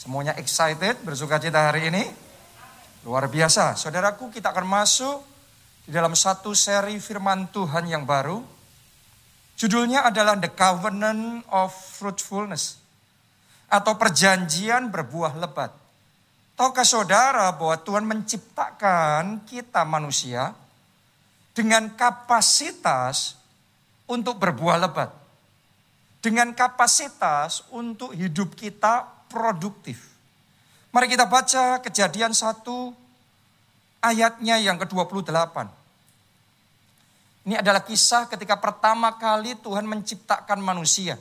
Semuanya excited, bersuka cita hari ini? Luar biasa. Saudaraku, kita akan masuk di dalam satu seri firman Tuhan yang baru. Judulnya adalah The Covenant of Fruitfulness. Atau perjanjian berbuah lebat. Tahukah saudara bahwa Tuhan menciptakan kita manusia dengan kapasitas untuk berbuah lebat. Dengan kapasitas untuk hidup kita produktif. Mari kita baca kejadian 1 ayatnya yang ke-28. Ini adalah kisah ketika pertama kali Tuhan menciptakan manusia.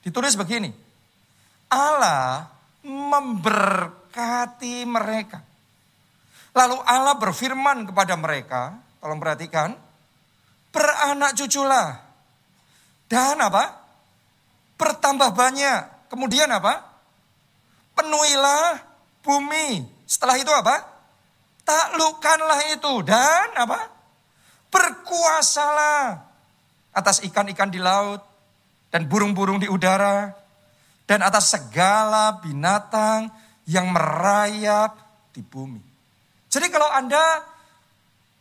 Ditulis begini. Allah memberkati mereka. Lalu Allah berfirman kepada mereka, tolong perhatikan, beranak cuculah. Dan apa? Bertambah banyak. Kemudian apa? Penuhilah bumi. Setelah itu apa? Taklukkanlah itu dan apa? Berkuasalah atas ikan-ikan di laut dan burung-burung di udara dan atas segala binatang yang merayap di bumi. Jadi kalau Anda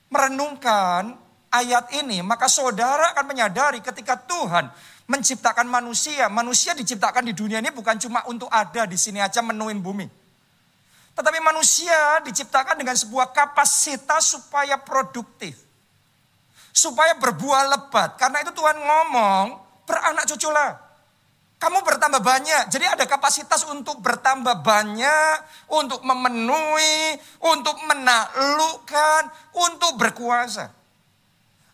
merenungkan ayat ini, maka saudara akan menyadari ketika Tuhan menciptakan manusia. Manusia diciptakan di dunia ini bukan cuma untuk ada di sini aja menuin bumi. Tetapi manusia diciptakan dengan sebuah kapasitas supaya produktif. Supaya berbuah lebat. Karena itu Tuhan ngomong, beranak cuculah. Kamu bertambah banyak. Jadi ada kapasitas untuk bertambah banyak, untuk memenuhi, untuk menaklukkan, untuk berkuasa.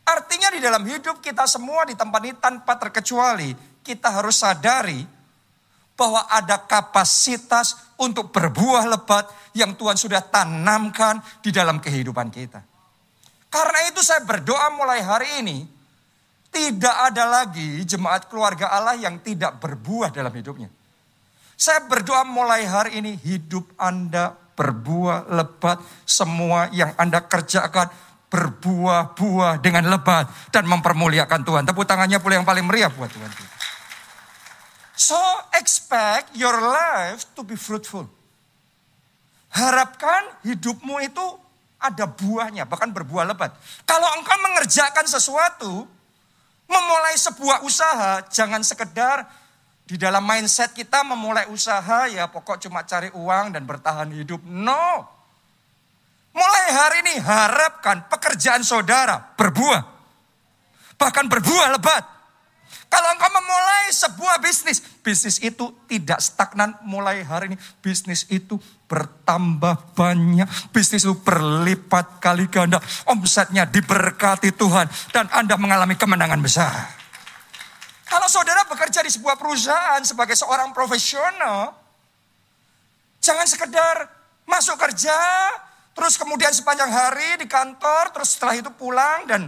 Artinya di dalam hidup kita semua di tempat ini tanpa terkecuali kita harus sadari bahwa ada kapasitas untuk berbuah lebat yang Tuhan sudah tanamkan di dalam kehidupan kita. Karena itu saya berdoa mulai hari ini tidak ada lagi jemaat keluarga Allah yang tidak berbuah dalam hidupnya. Saya berdoa mulai hari ini hidup Anda berbuah lebat semua yang Anda kerjakan berbuah-buah dengan lebat dan mempermuliakan Tuhan. Tepuk tangannya pula yang paling meriah buat Tuhan. So expect your life to be fruitful. Harapkan hidupmu itu ada buahnya, bahkan berbuah lebat. Kalau engkau mengerjakan sesuatu, memulai sebuah usaha, jangan sekedar di dalam mindset kita memulai usaha ya pokok cuma cari uang dan bertahan hidup. No. Mulai hari ini harapkan pekerjaan saudara berbuah. Bahkan berbuah lebat. Kalau engkau memulai sebuah bisnis, bisnis itu tidak stagnan mulai hari ini. Bisnis itu bertambah banyak. Bisnis itu berlipat kali ganda. Omsetnya diberkati Tuhan. Dan Anda mengalami kemenangan besar. Kalau saudara bekerja di sebuah perusahaan sebagai seorang profesional, jangan sekedar masuk kerja, Terus kemudian sepanjang hari di kantor, terus setelah itu pulang dan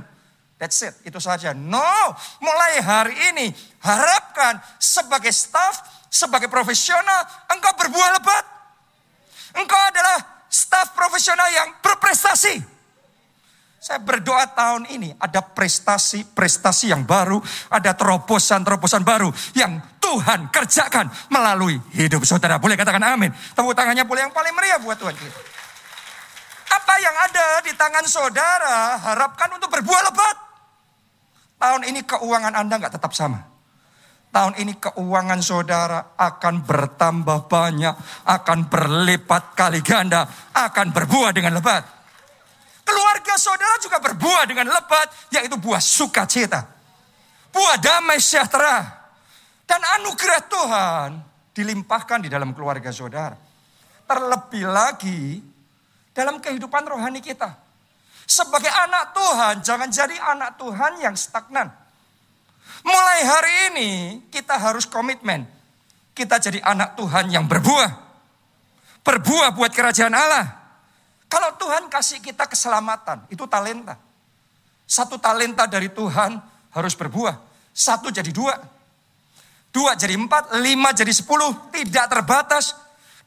that's it, itu saja. No, mulai hari ini harapkan sebagai staff, sebagai profesional, engkau berbuah lebat. Engkau adalah staff profesional yang berprestasi. Saya berdoa tahun ini ada prestasi-prestasi yang baru, ada terobosan-terobosan baru yang Tuhan kerjakan melalui hidup saudara. Boleh katakan amin. Tepuk tangannya boleh yang paling meriah buat Tuhan kita. Apa yang ada di tangan saudara harapkan untuk berbuah lebat. Tahun ini keuangan Anda nggak tetap sama. Tahun ini keuangan saudara akan bertambah banyak, akan berlipat kali ganda, akan berbuah dengan lebat. Keluarga saudara juga berbuah dengan lebat, yaitu buah sukacita. Buah damai sejahtera. Dan anugerah Tuhan dilimpahkan di dalam keluarga saudara. Terlebih lagi dalam kehidupan rohani kita. Sebagai anak Tuhan, jangan jadi anak Tuhan yang stagnan. Mulai hari ini kita harus komitmen. Kita jadi anak Tuhan yang berbuah. Berbuah buat kerajaan Allah. Kalau Tuhan kasih kita keselamatan, itu talenta. Satu talenta dari Tuhan harus berbuah. Satu jadi dua. Dua jadi empat, lima jadi sepuluh. Tidak terbatas.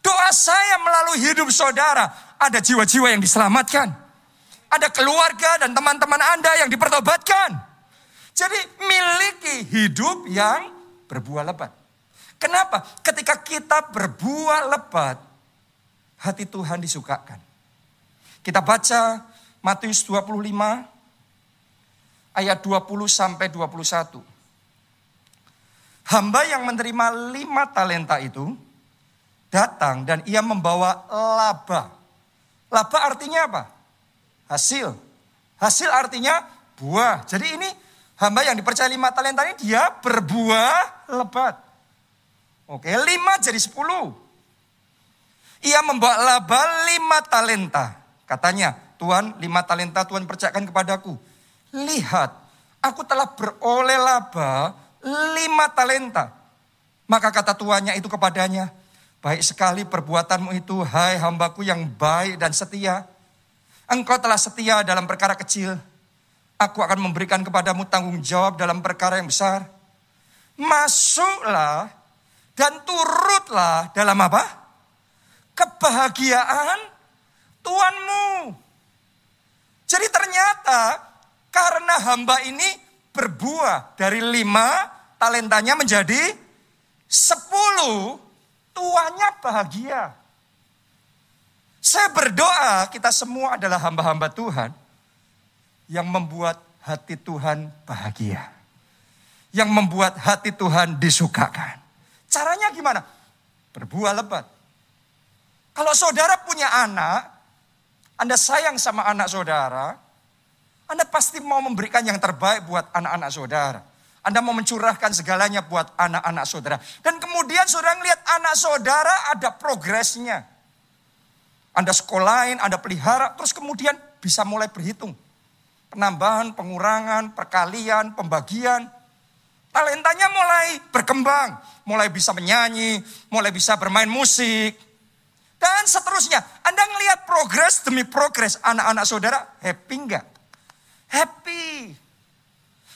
Doa saya melalui hidup saudara ada jiwa-jiwa yang diselamatkan. Ada keluarga dan teman-teman Anda yang dipertobatkan. Jadi miliki hidup yang berbuah lebat. Kenapa? Ketika kita berbuah lebat, hati Tuhan disukakan. Kita baca Matius 25 ayat 20 sampai 21. Hamba yang menerima lima talenta itu datang dan ia membawa laba. Laba artinya apa? Hasil. Hasil artinya buah. Jadi ini hamba yang dipercaya lima talenta ini dia berbuah lebat. Oke, lima jadi sepuluh. Ia membawa laba lima talenta. Katanya, Tuhan lima talenta Tuhan percayakan kepadaku. Lihat, aku telah beroleh laba lima talenta. Maka kata tuannya itu kepadanya, baik sekali perbuatanmu itu, hai hambaku yang baik dan setia. Engkau telah setia dalam perkara kecil, Aku akan memberikan kepadamu tanggung jawab dalam perkara yang besar. Masuklah dan turutlah dalam apa? Kebahagiaan Tuhanmu. Jadi ternyata karena hamba ini berbuah dari lima talentanya menjadi sepuluh, tuannya bahagia. Saya berdoa kita semua adalah hamba-hamba Tuhan yang membuat hati Tuhan bahagia. Yang membuat hati Tuhan disukakan. Caranya gimana? Berbuah lebat. Kalau saudara punya anak, Anda sayang sama anak saudara, Anda pasti mau memberikan yang terbaik buat anak-anak saudara. Anda mau mencurahkan segalanya buat anak-anak saudara. Dan kemudian saudara melihat anak saudara ada progresnya. Anda sekolahin, Anda pelihara, terus kemudian bisa mulai berhitung penambahan, pengurangan, perkalian, pembagian. Talentanya mulai berkembang, mulai bisa menyanyi, mulai bisa bermain musik, dan seterusnya. Anda ngelihat progres demi progres anak-anak saudara, happy enggak? Happy.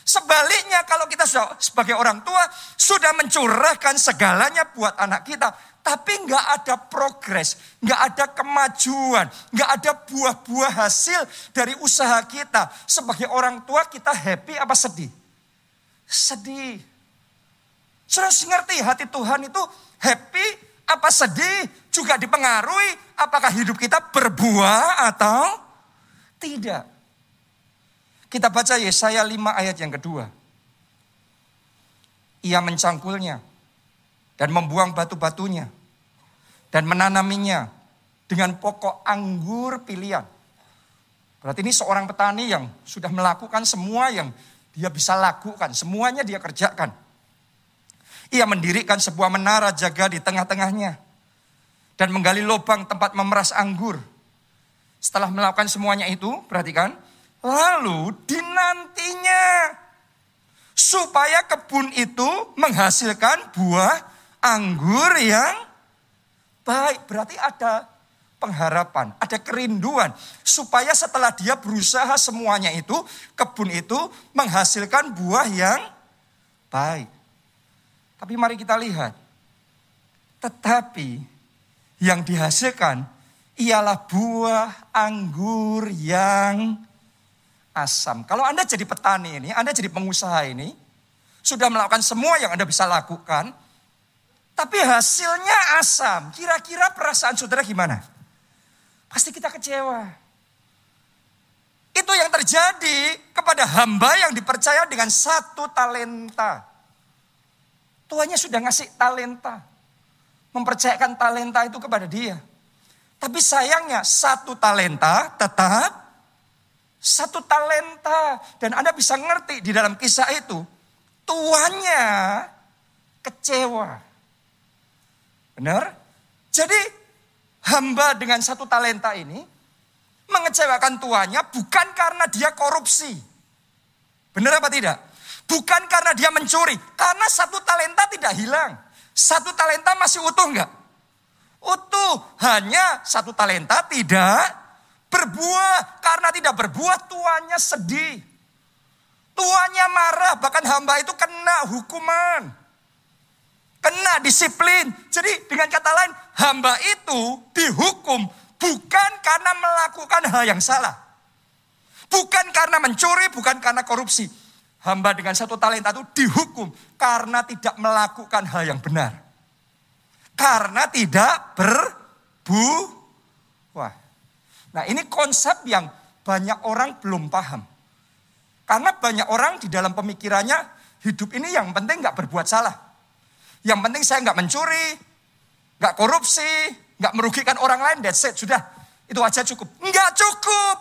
Sebaliknya kalau kita sebagai orang tua sudah mencurahkan segalanya buat anak kita, tapi nggak ada progres, nggak ada kemajuan, nggak ada buah-buah hasil dari usaha kita. Sebagai orang tua kita happy apa sedih? Sedih. Sudah ngerti hati Tuhan itu happy apa sedih? Juga dipengaruhi apakah hidup kita berbuah atau tidak. Kita baca Yesaya 5 ayat yang kedua. Ia mencangkulnya dan membuang batu-batunya dan menanaminya dengan pokok anggur pilihan. Berarti ini seorang petani yang sudah melakukan semua yang dia bisa lakukan, semuanya dia kerjakan. Ia mendirikan sebuah menara jaga di tengah-tengahnya dan menggali lubang tempat memeras anggur. Setelah melakukan semuanya itu, perhatikan, lalu dinantinya supaya kebun itu menghasilkan buah anggur yang baik. Berarti ada pengharapan, ada kerinduan. Supaya setelah dia berusaha semuanya itu, kebun itu menghasilkan buah yang baik. Tapi mari kita lihat. Tetapi yang dihasilkan ialah buah anggur yang asam. Kalau Anda jadi petani ini, Anda jadi pengusaha ini, sudah melakukan semua yang Anda bisa lakukan, tapi hasilnya asam. Kira-kira perasaan saudara gimana? Pasti kita kecewa. Itu yang terjadi kepada hamba yang dipercaya dengan satu talenta. Tuanya sudah ngasih talenta. Mempercayakan talenta itu kepada dia. Tapi sayangnya satu talenta tetap satu talenta. Dan Anda bisa ngerti di dalam kisah itu. Tuannya kecewa. Benar? Jadi hamba dengan satu talenta ini mengecewakan tuannya bukan karena dia korupsi. Benar apa tidak? Bukan karena dia mencuri. Karena satu talenta tidak hilang. Satu talenta masih utuh enggak? Utuh. Hanya satu talenta tidak berbuah. Karena tidak berbuah tuannya sedih. Tuannya marah. Bahkan hamba itu kena hukuman. Kena disiplin. Jadi dengan kata lain, hamba itu dihukum bukan karena melakukan hal yang salah. Bukan karena mencuri, bukan karena korupsi. Hamba dengan satu talenta itu dihukum karena tidak melakukan hal yang benar. Karena tidak berbuah. Nah, ini konsep yang banyak orang belum paham. Karena banyak orang di dalam pemikirannya hidup ini yang penting nggak berbuat salah. Yang penting saya nggak mencuri, nggak korupsi, nggak merugikan orang lain. That's it, sudah. Itu aja cukup. Nggak cukup.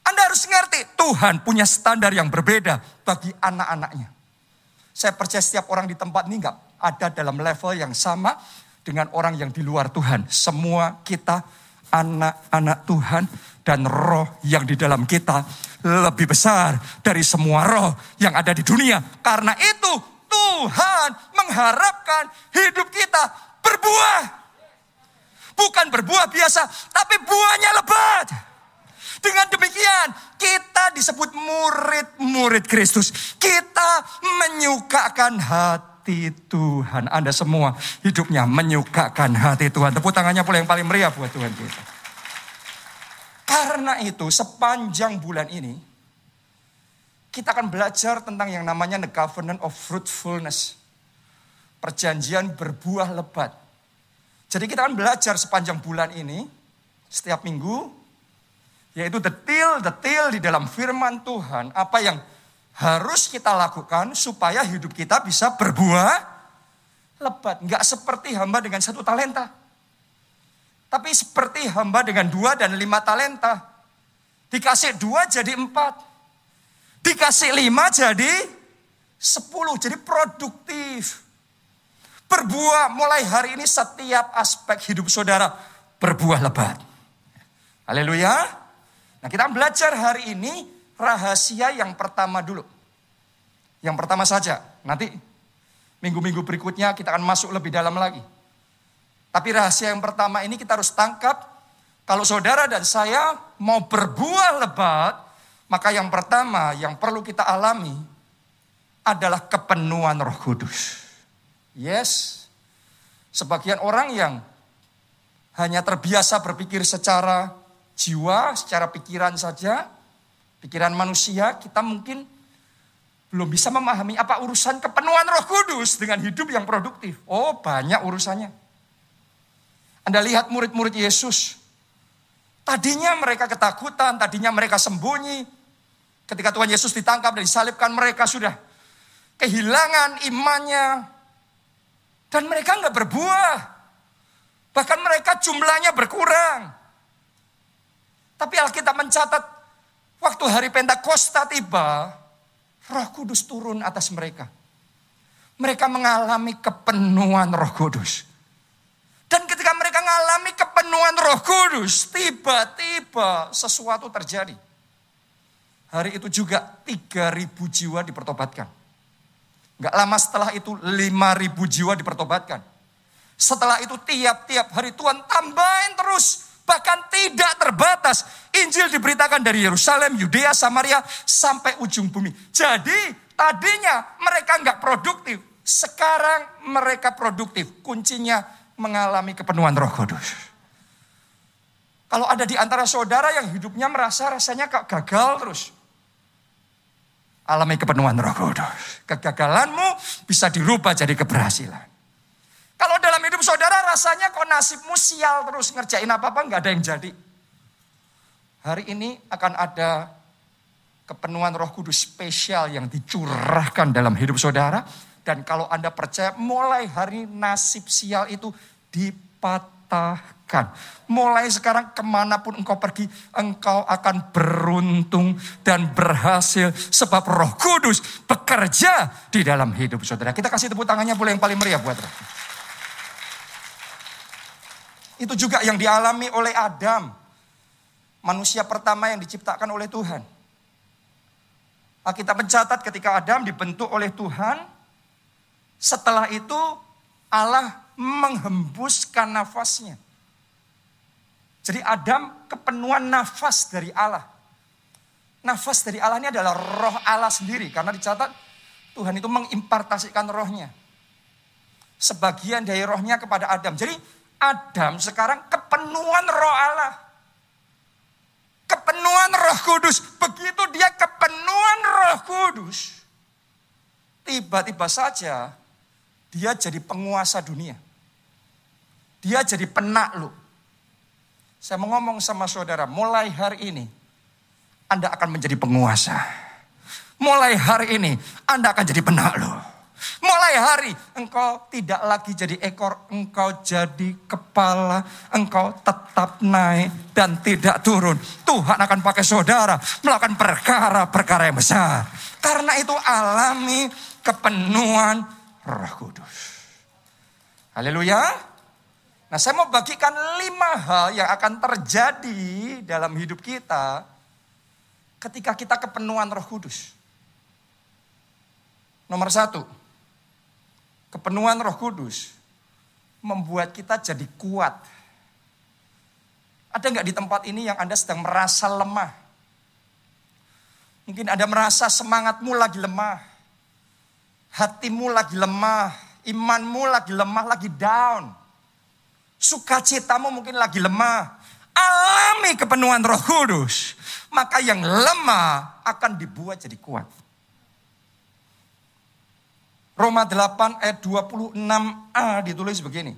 Anda harus ngerti, Tuhan punya standar yang berbeda bagi anak-anaknya. Saya percaya setiap orang di tempat ini nggak ada dalam level yang sama dengan orang yang di luar Tuhan. Semua kita anak-anak Tuhan dan roh yang di dalam kita lebih besar dari semua roh yang ada di dunia. Karena itu Tuhan mengharapkan hidup kita berbuah. Bukan berbuah biasa, tapi buahnya lebat. Dengan demikian, kita disebut murid-murid Kristus. Kita menyukakan hati Tuhan. Anda semua hidupnya menyukakan hati Tuhan. Tepuk tangannya pula yang paling meriah buat Tuhan kita. Karena itu sepanjang bulan ini kita akan belajar tentang yang namanya the covenant of fruitfulness. Perjanjian berbuah lebat. Jadi kita akan belajar sepanjang bulan ini setiap minggu yaitu detil-detil di dalam firman Tuhan apa yang harus kita lakukan supaya hidup kita bisa berbuah lebat. Enggak seperti hamba dengan satu talenta. Tapi seperti hamba dengan dua dan lima talenta. Dikasih dua jadi empat. Dikasih lima jadi sepuluh. Jadi produktif. Berbuah mulai hari ini setiap aspek hidup saudara berbuah lebat. Haleluya. Nah kita belajar hari ini rahasia yang pertama dulu. Yang pertama saja. Nanti minggu-minggu berikutnya kita akan masuk lebih dalam lagi. Tapi rahasia yang pertama ini kita harus tangkap. Kalau saudara dan saya mau berbuah lebat, maka yang pertama yang perlu kita alami adalah kepenuhan roh kudus. Yes, sebagian orang yang hanya terbiasa berpikir secara jiwa, secara pikiran saja, pikiran manusia, kita mungkin belum bisa memahami apa urusan kepenuhan roh kudus dengan hidup yang produktif. Oh banyak urusannya. Anda lihat murid-murid Yesus. Tadinya mereka ketakutan, tadinya mereka sembunyi. Ketika Tuhan Yesus ditangkap dan disalibkan mereka sudah kehilangan imannya. Dan mereka nggak berbuah. Bahkan mereka jumlahnya berkurang. Tapi Alkitab mencatat waktu hari Pentakosta tiba, Roh Kudus turun atas mereka. Mereka mengalami kepenuhan Roh Kudus. Dan ketika mereka mengalami kepenuhan roh kudus, tiba-tiba sesuatu terjadi. Hari itu juga 3000 jiwa dipertobatkan. Gak lama setelah itu 5000 jiwa dipertobatkan. Setelah itu tiap-tiap hari Tuhan tambahin terus. Bahkan tidak terbatas. Injil diberitakan dari Yerusalem, Yudea, Samaria, sampai ujung bumi. Jadi tadinya mereka nggak produktif. Sekarang mereka produktif. Kuncinya mengalami kepenuhan roh kudus. Kalau ada di antara saudara yang hidupnya merasa rasanya kok gagal terus. Alami kepenuhan roh kudus. Kegagalanmu bisa dirubah jadi keberhasilan. Kalau dalam hidup saudara rasanya kok nasibmu sial terus ngerjain apa-apa nggak ada yang jadi. Hari ini akan ada kepenuhan roh kudus spesial yang dicurahkan dalam hidup saudara. Dan kalau Anda percaya mulai hari nasib sial itu dipatahkan. Mulai sekarang ke mana pun engkau pergi, engkau akan beruntung dan berhasil. Sebab roh kudus bekerja di dalam hidup saudara. Kita kasih tepuk tangannya boleh yang paling meriah buat roh. Itu juga yang dialami oleh Adam. Manusia pertama yang diciptakan oleh Tuhan. Kita mencatat ketika Adam dibentuk oleh Tuhan. Setelah itu Allah menghembuskan nafasnya. Jadi Adam kepenuhan nafas dari Allah. Nafas dari Allah ini adalah roh Allah sendiri. Karena dicatat Tuhan itu mengimpartasikan rohnya. Sebagian dari rohnya kepada Adam. Jadi Adam sekarang kepenuhan roh Allah. Kepenuhan roh kudus. Begitu dia kepenuhan roh kudus. Tiba-tiba saja dia jadi penguasa dunia. Dia jadi penakluk. Saya mau ngomong sama saudara, mulai hari ini Anda akan menjadi penguasa. Mulai hari ini Anda akan jadi penakluk. Mulai hari engkau tidak lagi jadi ekor, engkau jadi kepala, engkau tetap naik dan tidak turun. Tuhan akan pakai saudara melakukan perkara-perkara yang besar. Karena itu alami kepenuhan roh kudus. Haleluya. Nah saya mau bagikan lima hal yang akan terjadi dalam hidup kita ketika kita kepenuhan roh kudus. Nomor satu, kepenuhan roh kudus membuat kita jadi kuat. Ada nggak di tempat ini yang Anda sedang merasa lemah? Mungkin Anda merasa semangatmu lagi lemah. Hatimu lagi lemah. Imanmu lagi lemah, lagi down Sukacitamu mungkin lagi lemah. Alami kepenuhan roh kudus. Maka yang lemah akan dibuat jadi kuat. Roma 8 ayat 26a ditulis begini.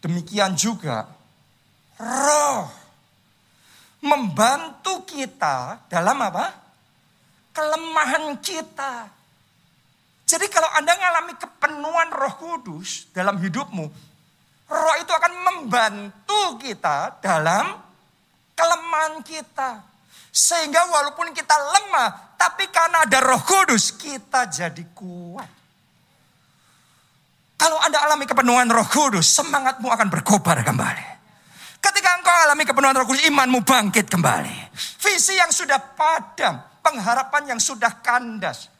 Demikian juga roh membantu kita dalam apa? Kelemahan kita. Jadi kalau Anda mengalami kepenuhan roh kudus dalam hidupmu, roh itu akan membantu kita dalam kelemahan kita. Sehingga walaupun kita lemah, tapi karena ada roh kudus, kita jadi kuat. Kalau Anda alami kepenuhan roh kudus, semangatmu akan berkobar kembali. Ketika engkau alami kepenuhan roh kudus, imanmu bangkit kembali. Visi yang sudah padam, pengharapan yang sudah kandas,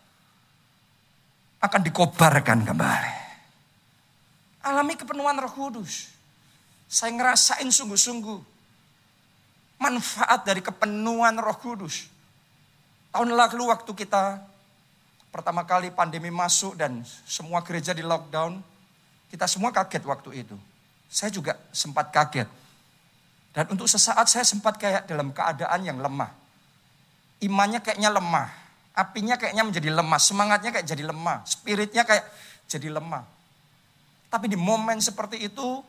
akan dikobarkan kembali. Alami kepenuhan roh kudus. Saya ngerasain sungguh-sungguh manfaat dari kepenuhan roh kudus. Tahun lalu waktu kita pertama kali pandemi masuk dan semua gereja di lockdown, kita semua kaget waktu itu. Saya juga sempat kaget. Dan untuk sesaat saya sempat kayak dalam keadaan yang lemah. Imannya kayaknya lemah apinya kayaknya menjadi lemah, semangatnya kayak jadi lemah, spiritnya kayak jadi lemah. Tapi di momen seperti itu,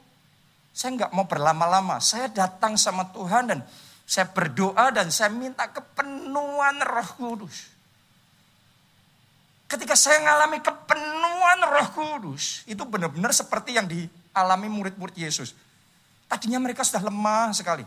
saya nggak mau berlama-lama. Saya datang sama Tuhan dan saya berdoa dan saya minta kepenuhan roh kudus. Ketika saya mengalami kepenuhan roh kudus, itu benar-benar seperti yang dialami murid-murid Yesus. Tadinya mereka sudah lemah sekali.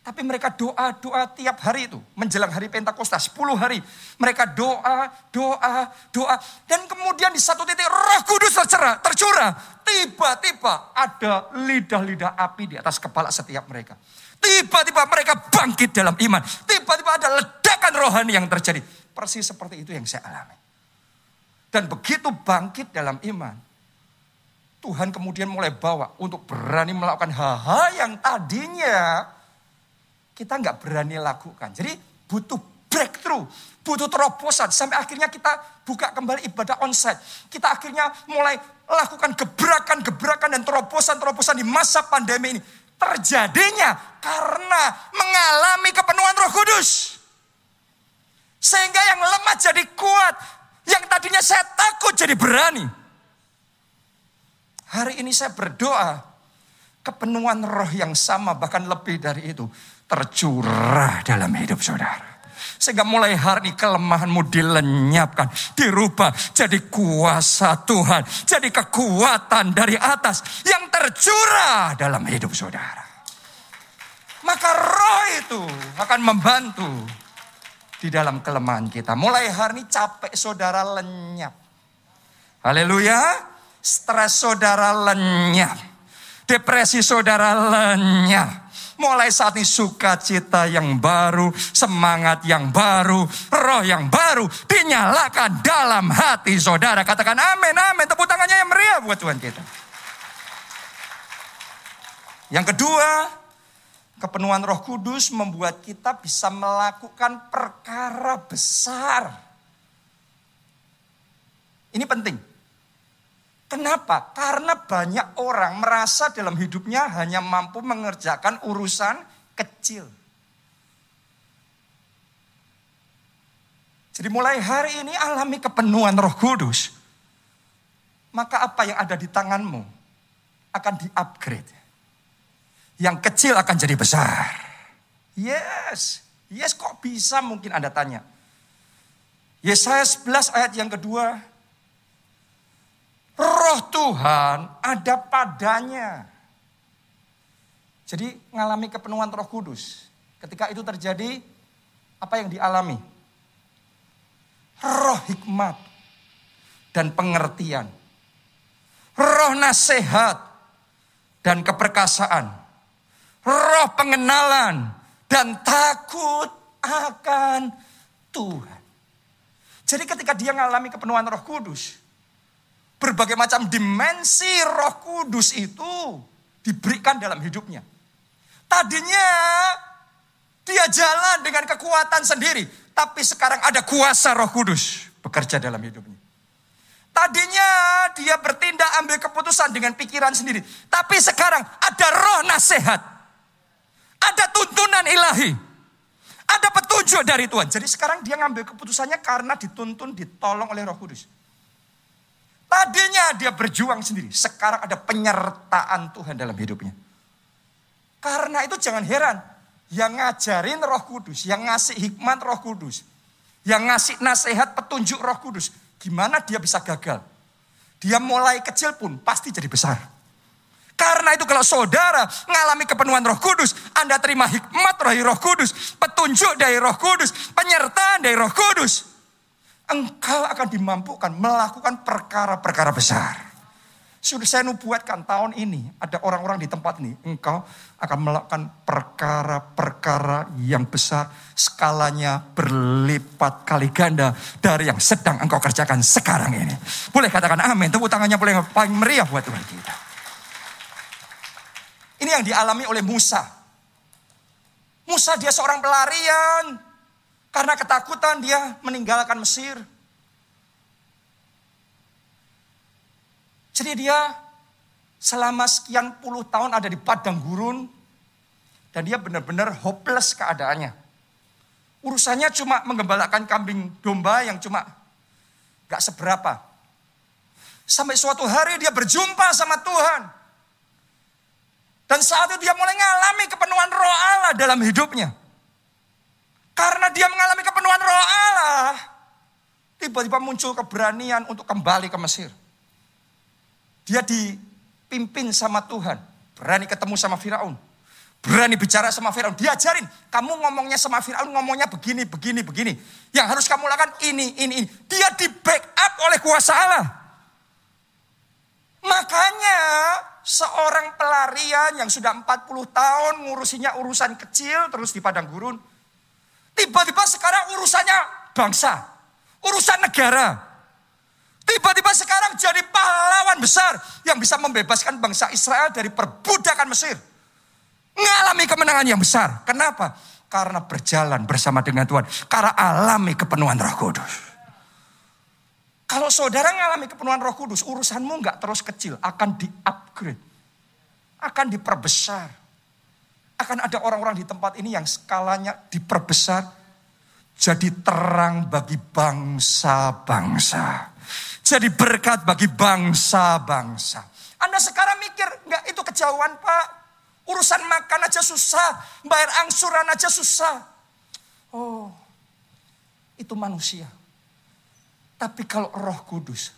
Tapi mereka doa-doa tiap hari itu. Menjelang hari Pentakosta, 10 hari. Mereka doa, doa, doa. Dan kemudian di satu titik roh kudus tercerah, tercurah. Tiba-tiba ada lidah-lidah api di atas kepala setiap mereka. Tiba-tiba mereka bangkit dalam iman. Tiba-tiba ada ledakan rohani yang terjadi. Persis seperti itu yang saya alami. Dan begitu bangkit dalam iman. Tuhan kemudian mulai bawa untuk berani melakukan hal-hal yang tadinya kita nggak berani lakukan. Jadi butuh breakthrough, butuh terobosan. Sampai akhirnya kita buka kembali ibadah onsite. Kita akhirnya mulai lakukan gebrakan-gebrakan dan terobosan-terobosan di masa pandemi ini. Terjadinya karena mengalami kepenuhan roh kudus. Sehingga yang lemah jadi kuat. Yang tadinya saya takut jadi berani. Hari ini saya berdoa kepenuhan roh yang sama bahkan lebih dari itu tercurah dalam hidup saudara. Sehingga mulai hari ini kelemahanmu dilenyapkan, dirubah jadi kuasa Tuhan, jadi kekuatan dari atas yang tercurah dalam hidup saudara. Maka roh itu akan membantu di dalam kelemahan kita. Mulai hari ini capek saudara lenyap. Haleluya. Stres saudara lenyap. Depresi saudara lenyap Mulai saat ini sukacita yang baru, semangat yang baru, roh yang baru dinyalakan dalam hati saudara. Katakan amin, amin. Tepuk tangannya yang meriah buat Tuhan kita. Yang kedua, kepenuhan roh kudus membuat kita bisa melakukan perkara besar. Ini penting. Kenapa? Karena banyak orang merasa dalam hidupnya hanya mampu mengerjakan urusan kecil. Jadi mulai hari ini alami kepenuhan roh kudus. Maka apa yang ada di tanganmu akan di-upgrade. Yang kecil akan jadi besar. Yes. Yes kok bisa mungkin Anda tanya. Yesaya 11 ayat yang kedua. Roh Tuhan ada padanya. Jadi mengalami kepenuhan roh kudus. Ketika itu terjadi, apa yang dialami? Roh hikmat dan pengertian. Roh nasihat dan keperkasaan. Roh pengenalan dan takut akan Tuhan. Jadi ketika dia mengalami kepenuhan roh kudus, berbagai macam dimensi roh kudus itu diberikan dalam hidupnya. Tadinya dia jalan dengan kekuatan sendiri, tapi sekarang ada kuasa roh kudus bekerja dalam hidupnya. Tadinya dia bertindak ambil keputusan dengan pikiran sendiri, tapi sekarang ada roh nasihat ada tuntunan ilahi. Ada petunjuk dari Tuhan. Jadi sekarang dia ngambil keputusannya karena dituntun, ditolong oleh roh kudus. Tadinya dia berjuang sendiri. Sekarang ada penyertaan Tuhan dalam hidupnya. Karena itu jangan heran. Yang ngajarin roh kudus. Yang ngasih hikmat roh kudus. Yang ngasih nasihat petunjuk roh kudus. Gimana dia bisa gagal? Dia mulai kecil pun pasti jadi besar. Karena itu kalau saudara mengalami kepenuhan roh kudus, Anda terima hikmat roh roh kudus, petunjuk dari roh kudus, penyertaan dari roh kudus. Engkau akan dimampukan melakukan perkara-perkara besar. Sudah saya nubuatkan tahun ini ada orang-orang di tempat ini. Engkau akan melakukan perkara-perkara yang besar. Skalanya berlipat kali ganda dari yang sedang engkau kerjakan sekarang ini. Boleh katakan amin. Tepuk tangannya boleh paling meriah buat Tuhan kita. Ini yang dialami oleh Musa. Musa dia seorang pelarian. Karena ketakutan dia meninggalkan Mesir. Jadi dia selama sekian puluh tahun ada di padang gurun. Dan dia benar-benar hopeless keadaannya. Urusannya cuma menggembalakan kambing domba yang cuma gak seberapa. Sampai suatu hari dia berjumpa sama Tuhan. Dan saat itu dia mulai mengalami kepenuhan roh Allah dalam hidupnya. Karena dia mengalami kepenuhan roh Allah, tiba-tiba muncul keberanian untuk kembali ke Mesir. Dia dipimpin sama Tuhan, berani ketemu sama Firaun. Berani bicara sama Firaun, diajarin, kamu ngomongnya sama Firaun ngomongnya begini, begini, begini. Yang harus kamu lakukan ini, ini, ini. Dia di backup oleh kuasa Allah. Makanya seorang pelarian yang sudah 40 tahun ngurusinya urusan kecil terus di padang gurun. Tiba-tiba sekarang urusannya bangsa, urusan negara. Tiba-tiba sekarang jadi pahlawan besar yang bisa membebaskan bangsa Israel dari perbudakan Mesir. Mengalami kemenangan yang besar. Kenapa? Karena berjalan bersama dengan Tuhan. Karena alami kepenuhan roh kudus. Kalau saudara mengalami kepenuhan roh kudus, urusanmu nggak terus kecil, akan di-upgrade. Akan diperbesar. Akan ada orang-orang di tempat ini yang skalanya diperbesar. Jadi terang bagi bangsa-bangsa. Jadi berkat bagi bangsa-bangsa. Anda sekarang mikir, nggak itu kejauhan pak. Urusan makan aja susah. Bayar angsuran aja susah. Oh, itu manusia. Tapi kalau roh kudus,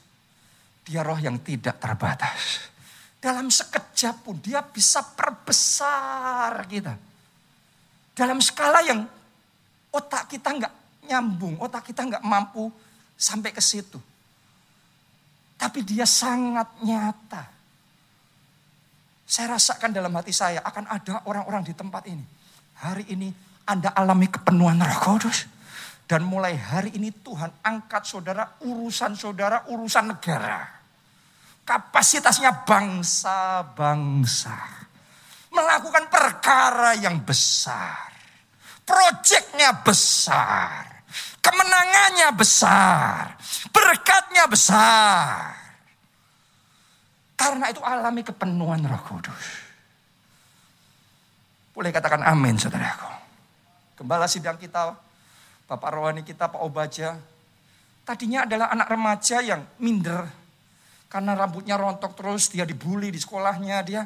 dia roh yang tidak terbatas. Dalam sekejap pun dia bisa perbesar kita. Dalam skala yang otak kita nggak nyambung, otak kita nggak mampu sampai ke situ. Tapi dia sangat nyata. Saya rasakan dalam hati saya akan ada orang-orang di tempat ini. Hari ini Anda alami kepenuhan roh kudus. Dan mulai hari ini Tuhan angkat saudara urusan saudara urusan negara. Kapasitasnya bangsa-bangsa. Melakukan perkara yang besar. Proyeknya besar. Kemenangannya besar. Berkatnya besar. Karena itu alami kepenuhan roh kudus. Boleh katakan amin saudaraku. Gembala sidang kita Bapak rohani kita Pak Obaja, tadinya adalah anak remaja yang minder. Karena rambutnya rontok terus, dia dibully di sekolahnya, dia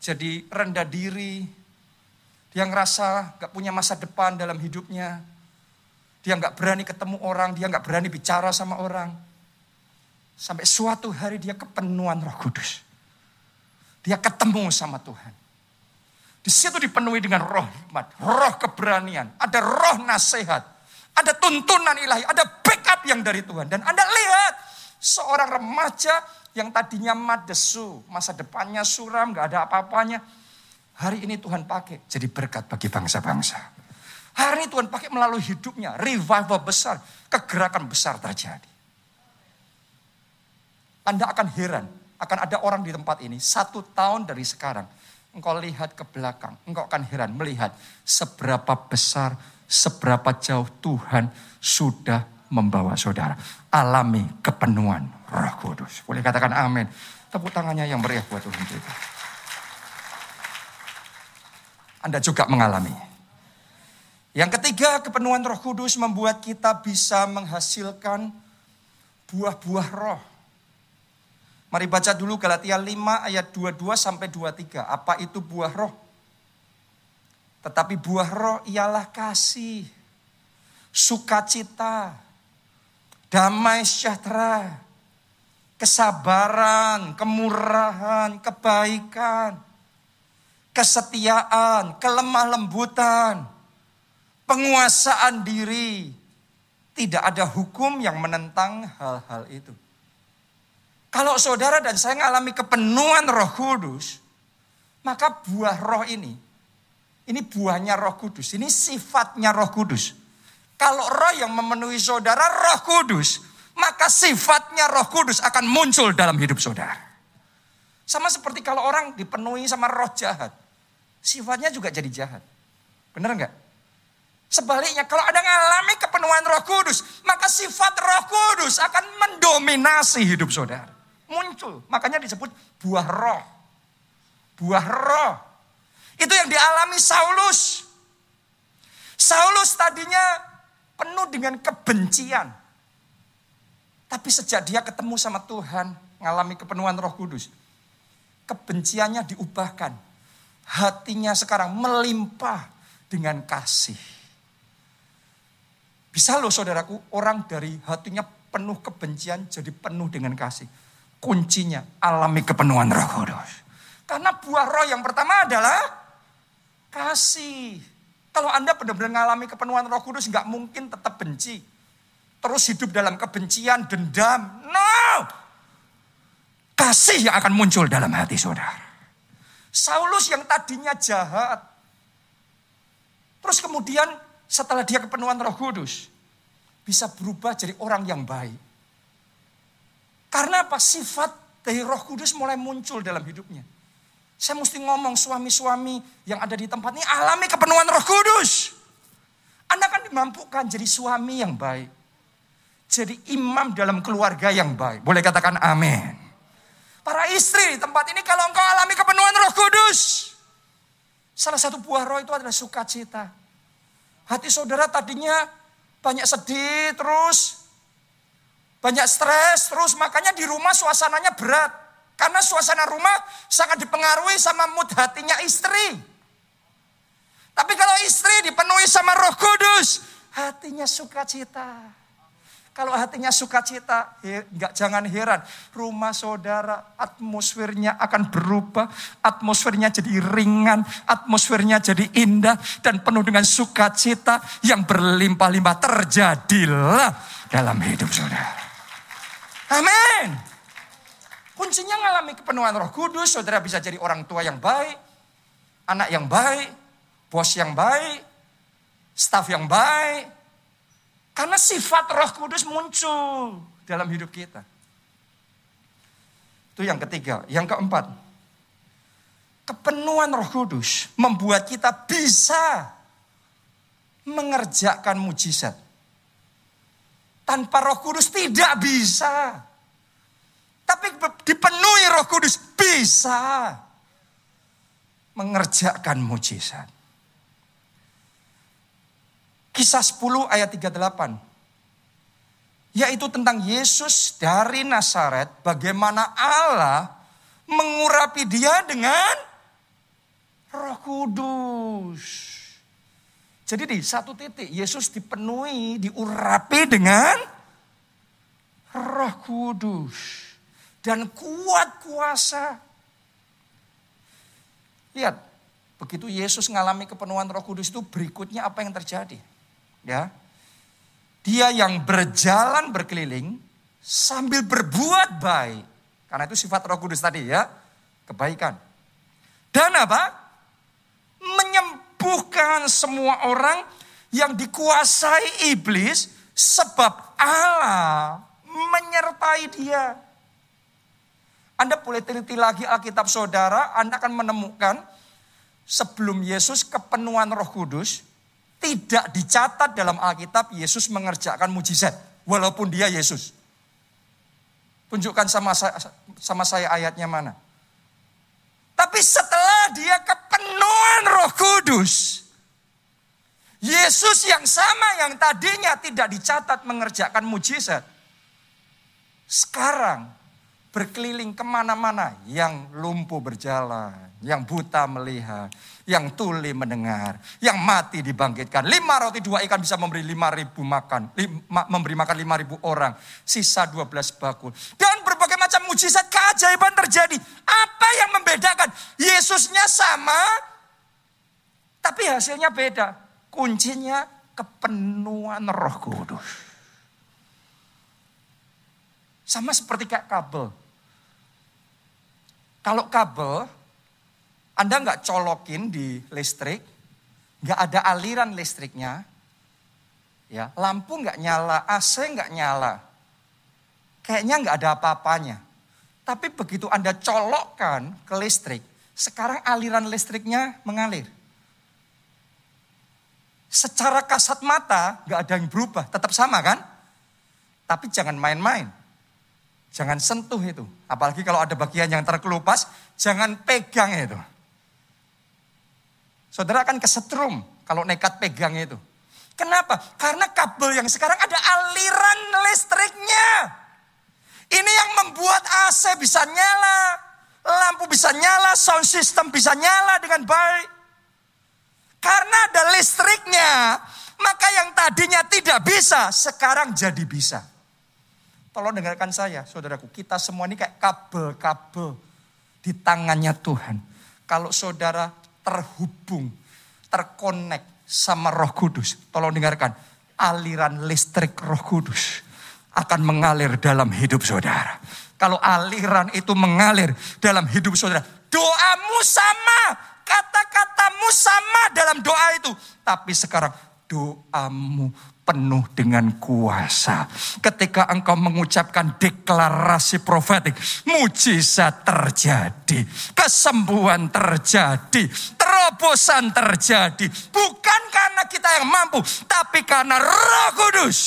jadi rendah diri. Dia ngerasa gak punya masa depan dalam hidupnya. Dia nggak berani ketemu orang, dia nggak berani bicara sama orang. Sampai suatu hari dia kepenuhan roh kudus. Dia ketemu sama Tuhan. Di situ dipenuhi dengan roh hikmat, roh keberanian, ada roh nasihat, ada tuntunan ilahi, ada backup yang dari Tuhan. Dan Anda lihat seorang remaja yang tadinya madesu, masa depannya suram, gak ada apa-apanya. Hari ini Tuhan pakai jadi berkat bagi bangsa-bangsa. Hari ini Tuhan pakai melalui hidupnya, revival besar, kegerakan besar terjadi. Anda akan heran, akan ada orang di tempat ini satu tahun dari sekarang. Engkau lihat ke belakang, engkau akan heran melihat seberapa besar, seberapa jauh Tuhan sudah membawa saudara. Alami kepenuhan roh kudus. Boleh katakan amin. Tepuk tangannya yang meriah buat Tuhan kita. Anda juga mengalami. Yang ketiga, kepenuhan Roh Kudus membuat kita bisa menghasilkan buah-buah roh. Mari baca dulu Galatia 5 ayat 22 sampai 23. Apa itu buah roh? Tetapi buah roh ialah kasih, sukacita, damai sejahtera, kesabaran, kemurahan, kebaikan, kesetiaan, kelemah lembutan, penguasaan diri. Tidak ada hukum yang menentang hal-hal itu. Kalau saudara dan saya mengalami kepenuhan roh kudus, maka buah roh ini, ini buahnya roh kudus, ini sifatnya roh kudus. Kalau roh yang memenuhi saudara roh kudus, maka sifatnya roh kudus akan muncul dalam hidup saudara. Sama seperti kalau orang dipenuhi sama roh jahat, sifatnya juga jadi jahat. Benar nggak? Sebaliknya kalau ada mengalami kepenuhan roh kudus, maka sifat roh kudus akan mendominasi hidup saudara. Muncul, makanya disebut buah roh. Buah roh. Itu yang dialami Saulus. Saulus tadinya penuh dengan kebencian. Tapi sejak dia ketemu sama Tuhan, mengalami kepenuhan roh kudus. Kebenciannya diubahkan. Hatinya sekarang melimpah dengan kasih. Bisa loh saudaraku, orang dari hatinya penuh kebencian jadi penuh dengan kasih. Kuncinya alami kepenuhan roh kudus. Karena buah roh yang pertama adalah kasih. Kalau Anda benar-benar mengalami kepenuhan roh kudus, nggak mungkin tetap benci. Terus hidup dalam kebencian, dendam. No! Kasih yang akan muncul dalam hati saudara. Saulus yang tadinya jahat. Terus kemudian setelah dia kepenuhan roh kudus, bisa berubah jadi orang yang baik. Karena apa? Sifat dari roh kudus mulai muncul dalam hidupnya. Saya mesti ngomong suami-suami yang ada di tempat ini alami kepenuhan roh kudus. Anda kan dimampukan jadi suami yang baik. Jadi imam dalam keluarga yang baik. Boleh katakan amin. Para istri di tempat ini kalau engkau alami kepenuhan roh kudus. Salah satu buah roh itu adalah sukacita. Hati saudara tadinya banyak sedih terus, banyak stres terus, makanya di rumah suasananya berat. Karena suasana rumah sangat dipengaruhi sama mood hatinya istri. Tapi kalau istri dipenuhi sama roh kudus, hatinya sukacita. Kalau hatinya sukacita, nggak jangan heran. Rumah saudara, atmosfernya akan berubah. Atmosfernya jadi ringan, atmosfernya jadi indah. Dan penuh dengan sukacita yang berlimpah-limpah terjadilah dalam hidup saudara. Amin. Kuncinya ngalami kepenuhan roh kudus, saudara bisa jadi orang tua yang baik, anak yang baik, bos yang baik, staff yang baik, karena sifat roh kudus muncul dalam hidup kita. Itu yang ketiga. Yang keempat. Kepenuhan roh kudus membuat kita bisa mengerjakan mujizat. Tanpa roh kudus tidak bisa. Tapi dipenuhi roh kudus bisa mengerjakan mujizat. Kisah 10 ayat 38. Yaitu tentang Yesus dari Nazaret, bagaimana Allah mengurapi dia dengan Roh Kudus. Jadi di satu titik Yesus dipenuhi, diurapi dengan Roh Kudus dan kuat kuasa. Lihat, begitu Yesus mengalami kepenuhan Roh Kudus itu berikutnya apa yang terjadi? Ya. Dia yang berjalan berkeliling sambil berbuat baik. Karena itu sifat Roh Kudus tadi ya, kebaikan. Dan apa? Menyembuhkan semua orang yang dikuasai iblis sebab Allah menyertai dia. Anda boleh teliti lagi Alkitab saudara, Anda akan menemukan sebelum Yesus kepenuhan roh kudus, tidak dicatat dalam Alkitab Yesus mengerjakan mujizat. Walaupun dia Yesus. Tunjukkan sama saya, sama saya ayatnya mana. Tapi setelah dia kepenuhan roh kudus. Yesus yang sama yang tadinya tidak dicatat mengerjakan mujizat. Sekarang berkeliling ke mana-mana. Yang lumpuh berjalan, yang buta melihat, yang tuli mendengar, yang mati dibangkitkan. Lima roti dua ikan bisa memberi lima ribu makan, lima, memberi makan lima ribu orang. Sisa dua belas bakul. Dan berbagai macam mujizat keajaiban terjadi. Apa yang membedakan? Yesusnya sama, tapi hasilnya beda. Kuncinya kepenuhan roh kudus. Sama seperti kayak kabel. Kalau kabel, Anda nggak colokin di listrik, nggak ada aliran listriknya, ya lampu nggak nyala, AC nggak nyala, kayaknya nggak ada apa-apanya. Tapi begitu Anda colokkan ke listrik, sekarang aliran listriknya mengalir. Secara kasat mata nggak ada yang berubah, tetap sama kan? Tapi jangan main-main. Jangan sentuh itu. Apalagi kalau ada bagian yang terkelupas, jangan pegang itu. Saudara akan kesetrum kalau nekat pegang itu. Kenapa? Karena kabel yang sekarang ada aliran listriknya. Ini yang membuat AC bisa nyala, lampu bisa nyala, sound system bisa nyala dengan baik. Karena ada listriknya, maka yang tadinya tidak bisa, sekarang jadi bisa. Tolong dengarkan saya, saudaraku. Kita semua ini kayak kabel-kabel di tangannya Tuhan. Kalau saudara terhubung, terkonek sama roh kudus. Tolong dengarkan. Aliran listrik roh kudus akan mengalir dalam hidup saudara. Kalau aliran itu mengalir dalam hidup saudara. Doamu sama. Kata-katamu sama dalam doa itu. Tapi sekarang doamu penuh dengan kuasa. Ketika engkau mengucapkan deklarasi profetik, mujizat terjadi, kesembuhan terjadi, terobosan terjadi. Bukan karena kita yang mampu, tapi karena Roh Kudus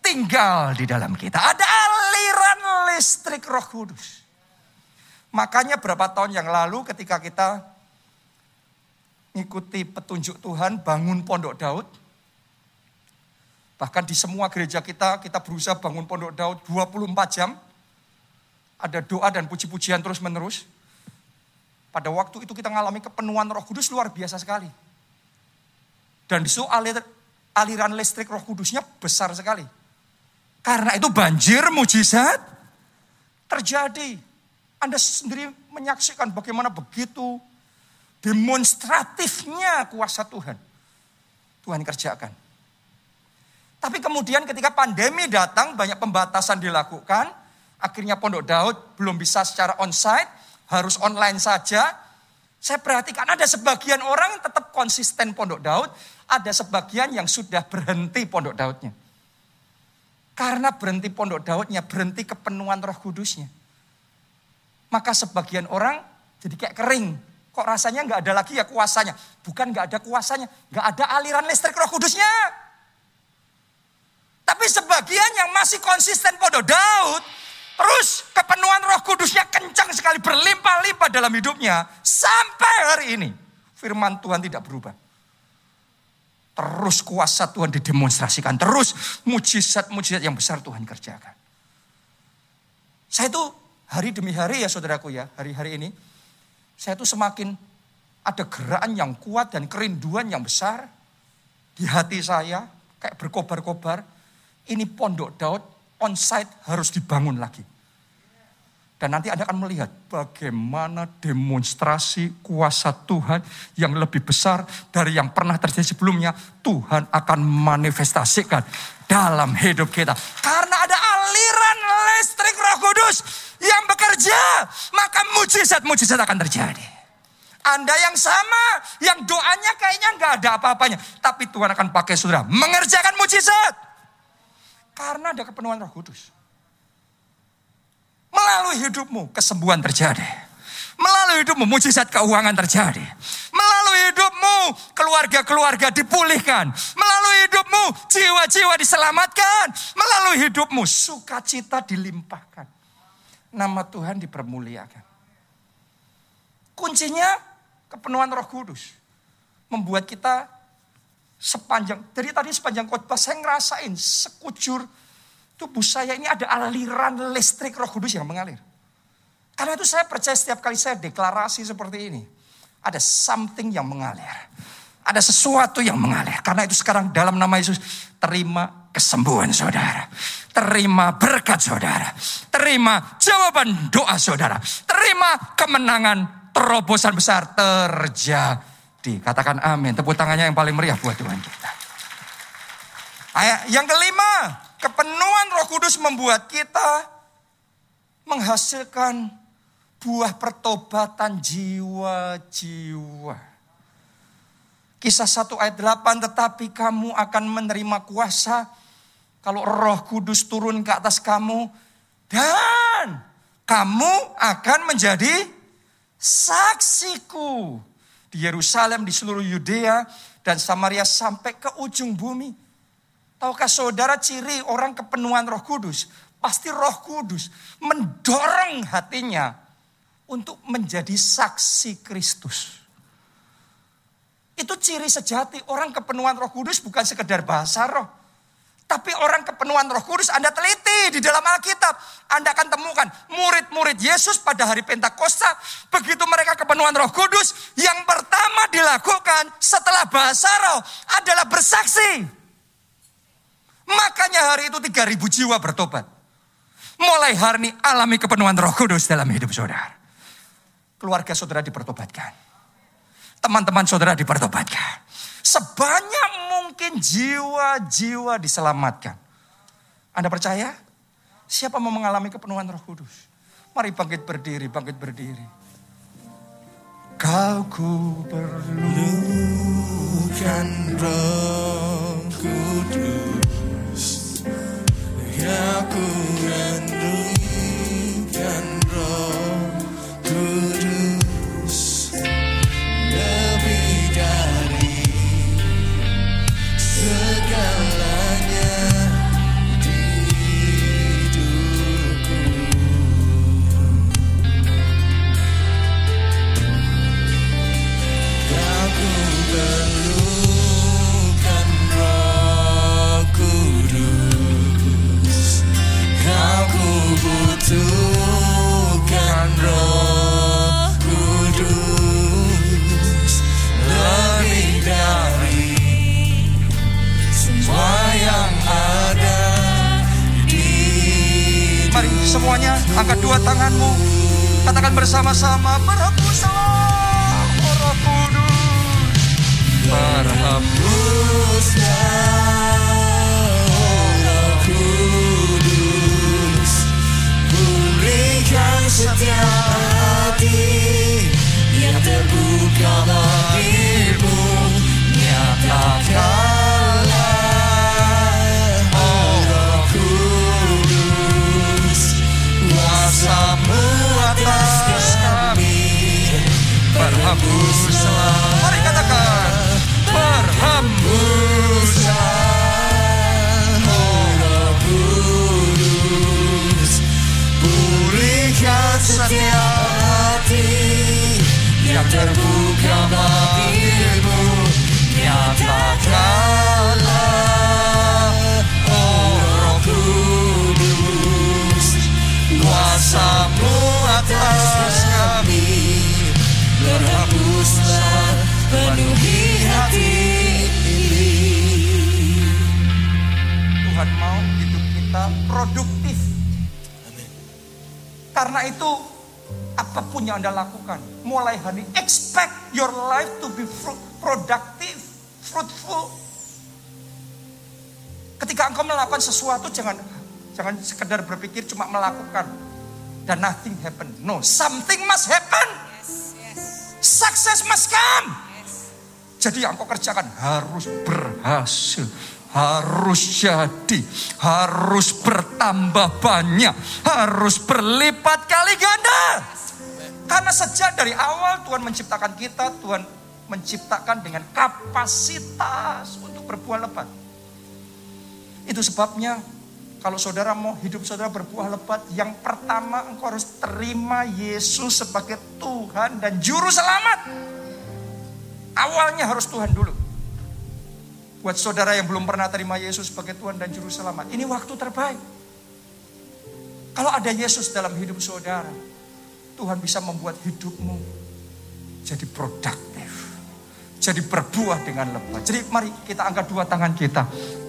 tinggal di dalam kita. Ada aliran listrik Roh Kudus. Makanya berapa tahun yang lalu ketika kita ikuti petunjuk Tuhan bangun pondok Daud, Bahkan di semua gereja kita, kita berusaha bangun pondok Daud 24 jam. Ada doa dan puji-pujian terus menerus. Pada waktu itu kita mengalami kepenuhan roh kudus luar biasa sekali. Dan di aliran listrik roh kudusnya besar sekali. Karena itu banjir mujizat terjadi. Anda sendiri menyaksikan bagaimana begitu demonstratifnya kuasa Tuhan. Tuhan kerjakan. Tapi kemudian ketika pandemi datang, banyak pembatasan dilakukan. Akhirnya Pondok Daud belum bisa secara onsite, harus online saja. Saya perhatikan ada sebagian orang yang tetap konsisten Pondok Daud, ada sebagian yang sudah berhenti Pondok Daudnya. Karena berhenti Pondok Daudnya, berhenti kepenuhan roh kudusnya. Maka sebagian orang jadi kayak kering. Kok rasanya nggak ada lagi ya kuasanya? Bukan nggak ada kuasanya, nggak ada aliran listrik roh kudusnya. Tapi sebagian yang masih konsisten pada Daud, terus kepenuhan roh kudusnya kencang sekali berlimpah-limpah dalam hidupnya. Sampai hari ini firman Tuhan tidak berubah. Terus kuasa Tuhan didemonstrasikan. Terus mujizat-mujizat yang besar Tuhan kerjakan. Saya itu hari demi hari ya saudaraku ya, hari-hari ini. Saya itu semakin ada gerakan yang kuat dan kerinduan yang besar di hati saya, kayak berkobar-kobar. Ini pondok Daud on-site harus dibangun lagi. Dan nanti Anda akan melihat bagaimana demonstrasi kuasa Tuhan yang lebih besar dari yang pernah terjadi sebelumnya. Tuhan akan manifestasikan dalam hidup kita. Karena ada aliran listrik roh kudus yang bekerja. Maka mujizat-mujizat akan terjadi. Anda yang sama, yang doanya kayaknya nggak ada apa-apanya. Tapi Tuhan akan pakai saudara mengerjakan mujizat. Karena ada kepenuhan roh kudus. Melalui hidupmu kesembuhan terjadi. Melalui hidupmu mujizat keuangan terjadi. Melalui hidupmu keluarga-keluarga dipulihkan. Melalui hidupmu jiwa-jiwa diselamatkan. Melalui hidupmu sukacita dilimpahkan. Nama Tuhan dipermuliakan. Kuncinya kepenuhan roh kudus. Membuat kita sepanjang, dari tadi sepanjang khotbah saya ngerasain sekujur tubuh saya ini ada aliran listrik roh kudus yang mengalir. Karena itu saya percaya setiap kali saya deklarasi seperti ini. Ada something yang mengalir. Ada sesuatu yang mengalir. Karena itu sekarang dalam nama Yesus terima kesembuhan saudara. Terima berkat saudara. Terima jawaban doa saudara. Terima kemenangan terobosan besar terjadi. Katakan amin. Tepuk tangannya yang paling meriah buat Tuhan kita. Ayat yang kelima, kepenuhan Roh Kudus membuat kita menghasilkan buah pertobatan jiwa-jiwa. Kisah 1 ayat 8, tetapi kamu akan menerima kuasa kalau roh kudus turun ke atas kamu. Dan kamu akan menjadi saksiku di Yerusalem, di seluruh Yudea dan Samaria sampai ke ujung bumi. Tahukah saudara ciri orang kepenuhan roh kudus? Pasti roh kudus mendorong hatinya untuk menjadi saksi Kristus. Itu ciri sejati orang kepenuhan roh kudus bukan sekedar bahasa roh. Tapi orang kepenuhan roh kudus Anda teliti di dalam Alkitab. Anda akan temukan murid-murid Yesus pada hari Pentakosta. Begitu mereka kepenuhan roh kudus. Yang pertama dilakukan setelah bahasa roh adalah bersaksi. Makanya hari itu 3000 jiwa bertobat. Mulai hari ini alami kepenuhan roh kudus dalam hidup saudara. Keluarga saudara dipertobatkan. Teman-teman saudara dipertobatkan. Sebanyak mungkin jiwa-jiwa diselamatkan. Anda percaya? Siapa mau mengalami kepenuhan roh kudus? Mari bangkit berdiri, bangkit berdiri. Kau ku perlukan roh kudus. Aku rindukan produktif. Amen. Karena itu apa pun yang Anda lakukan, mulai hari expect your life to be fruit, productive, fruitful. Ketika engkau melakukan sesuatu jangan jangan sekedar berpikir cuma melakukan dan nothing happen. No, something must happen. Yes, yes. Success must come. Yes. Jadi yang kau kerjakan harus berhasil. Harus jadi, harus bertambah banyak, harus berlipat kali ganda. Karena sejak dari awal Tuhan menciptakan kita, Tuhan menciptakan dengan kapasitas untuk berbuah lebat. Itu sebabnya kalau saudara mau hidup saudara berbuah lebat, yang pertama engkau harus terima Yesus sebagai Tuhan dan Juru Selamat. Awalnya harus Tuhan dulu. Buat saudara yang belum pernah terima Yesus sebagai Tuhan dan Juru Selamat, ini waktu terbaik. Kalau ada Yesus dalam hidup saudara, Tuhan bisa membuat hidupmu jadi produktif. Jadi berbuah dengan lebat. Jadi mari kita angkat dua tangan kita.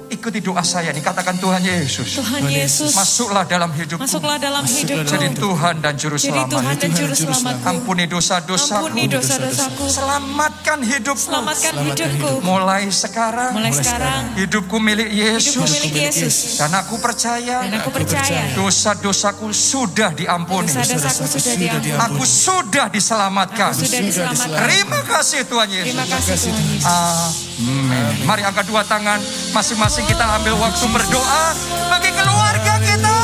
Ikuti doa saya nih, katakan Tuhan Yesus. Tuhan Yesus, Masuklah dalam hidupku. masuklah dalam hidupku. Jadi Tuhan dan Juru Jadi Selamat. Tuhan dan Juru Selamatku. Ampuni dosa-dosaku. Ampuni dosa-dosaku. Selamatkan hidupku. Selamatkan hidupku. Mulai sekarang. Mulai sekarang, Hidupku milik hidupku Yesus. milik Yesus. Dan aku percaya Dan aku percaya, dosa-dosaku sudah diampuni. dosa-dosaku sudah diampuni. Aku sudah diselamatkan. Aku sudah diselamatkan. Terima kasih Tuhan Terima Yesus. kasih Tuhan Yesus. Amin. Mari angkat dua tangan. Masing-masing kita ambil waktu berdoa bagi keluarga kita.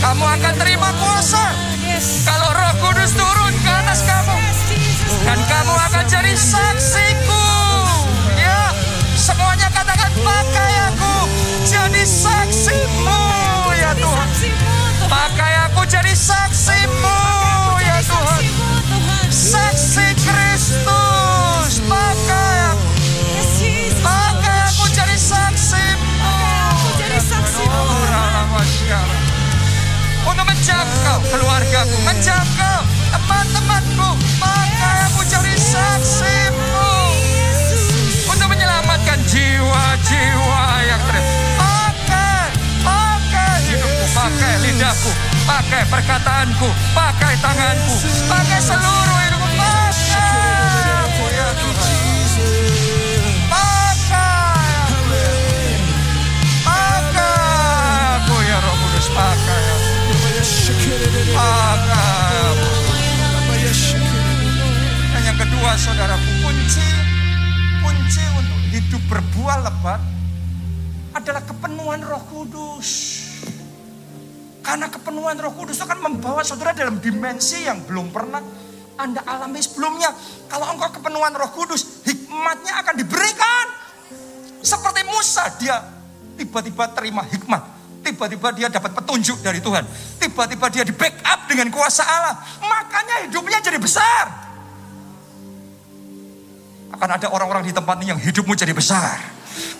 Kamu akan terima kuasa. Kalau roh kudus turun ke atas kamu. Dan kamu akan jadi saksiku. Ya, semuanya katakan pakai aku jadi saksimu ya Tuhan. Pakai aku jadi saksimu ya Tuhan. Keluargaku, menjangkau teman-temanku, pakai aku jadi saksimu. Untuk menyelamatkan jiwa-jiwa yang ter pakai pakai hidupku pakai lidahku pakai perkataanku pakai tanganku pakai seluruh dan yang kedua saudaraku kunci kunci untuk hidup berbuah lebat adalah kepenuhan Roh Kudus. Karena kepenuhan Roh Kudus itu akan membawa saudara dalam dimensi yang belum pernah Anda alami sebelumnya. Kalau engkau kepenuhan Roh Kudus, hikmatnya akan diberikan. Seperti Musa, dia tiba-tiba terima hikmat. Tiba-tiba dia dapat petunjuk dari Tuhan. Tiba-tiba dia di backup dengan kuasa Allah. Makanya hidupnya jadi besar. Akan ada orang-orang di tempat ini yang hidupmu jadi besar.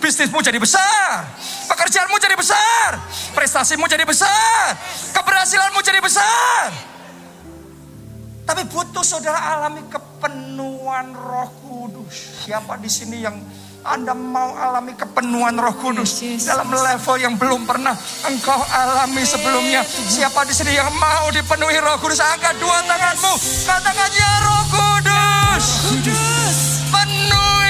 Bisnismu jadi besar. Pekerjaanmu jadi besar. Prestasimu jadi besar. Keberhasilanmu jadi besar. Tapi butuh saudara alami kepenuhan roh kudus. Siapa di sini yang anda mau alami kepenuhan roh kudus dalam level yang belum pernah engkau alami sebelumnya. Siapa di sini yang mau dipenuhi roh kudus? Angkat dua tanganmu. Katakan ya roh kudus. Kudus. Penuhi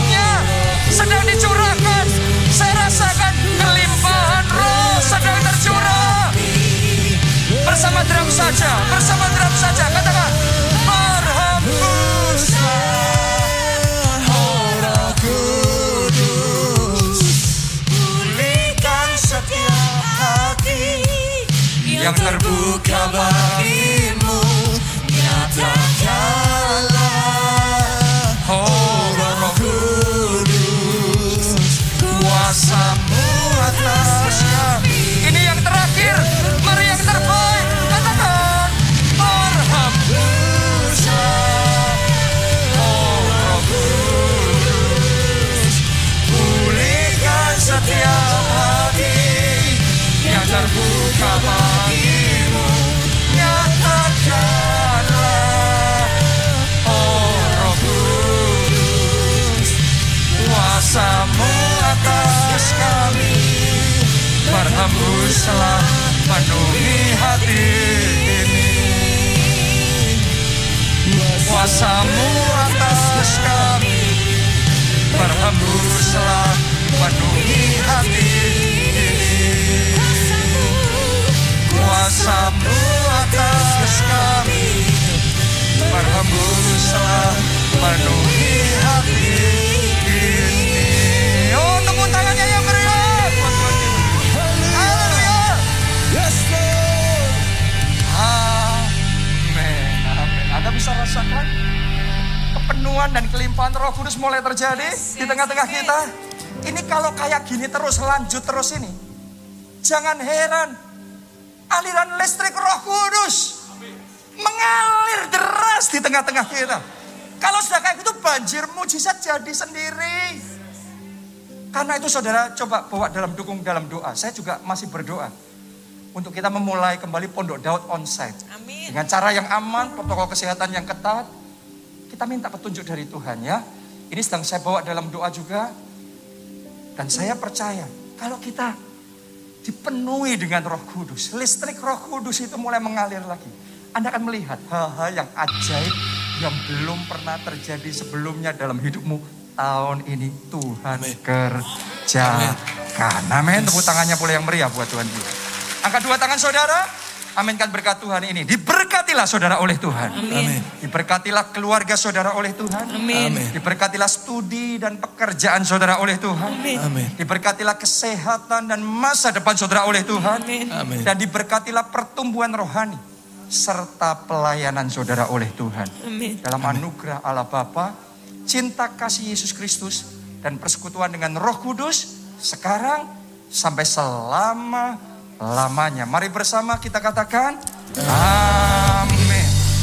saja bersama drum saja katakan berhembuslah yang terbuka bagimu berhembuslah penuhi hati ini kuasamu atas kami. Berhembuslah penuhi hati ini. Kuasamu atas kami. Berhembuslah penuhi kepenuhan dan kelimpahan Roh Kudus mulai terjadi di tengah-tengah kita. Ini kalau kayak gini terus lanjut terus ini, jangan heran aliran listrik Roh Kudus mengalir deras di tengah-tengah kita. Kalau sudah kayak gitu banjir mujizat jadi sendiri. Karena itu saudara coba bawa dalam dukung dalam doa. Saya juga masih berdoa untuk kita memulai kembali Pondok Daud onsite. Amin. Dengan cara yang aman, protokol kesehatan yang ketat. Kita minta petunjuk dari Tuhan ya. Ini sedang saya bawa dalam doa juga. Dan saya percaya kalau kita dipenuhi dengan roh kudus. Listrik roh kudus itu mulai mengalir lagi. Anda akan melihat hal-hal yang ajaib yang belum pernah terjadi sebelumnya dalam hidupmu. Tahun ini Tuhan Amin. kerjakan. Amin. Tepuk tangannya pula yang meriah buat Tuhan kita. Angkat dua tangan saudara. Aminkan berkat Tuhan ini. Diberkatilah saudara oleh Tuhan. Amin. Diberkatilah keluarga saudara oleh Tuhan. Amin. Amin. Diberkatilah studi dan pekerjaan saudara oleh Tuhan. Amin. Amin. Diberkatilah kesehatan dan masa depan saudara oleh Tuhan. Amin. Amin. Dan diberkatilah pertumbuhan rohani serta pelayanan saudara oleh Tuhan. Amin. Dalam anugerah Allah Bapa, cinta kasih Yesus Kristus dan persekutuan dengan Roh Kudus sekarang sampai selama lamanya. Mari bersama kita katakan, Amin.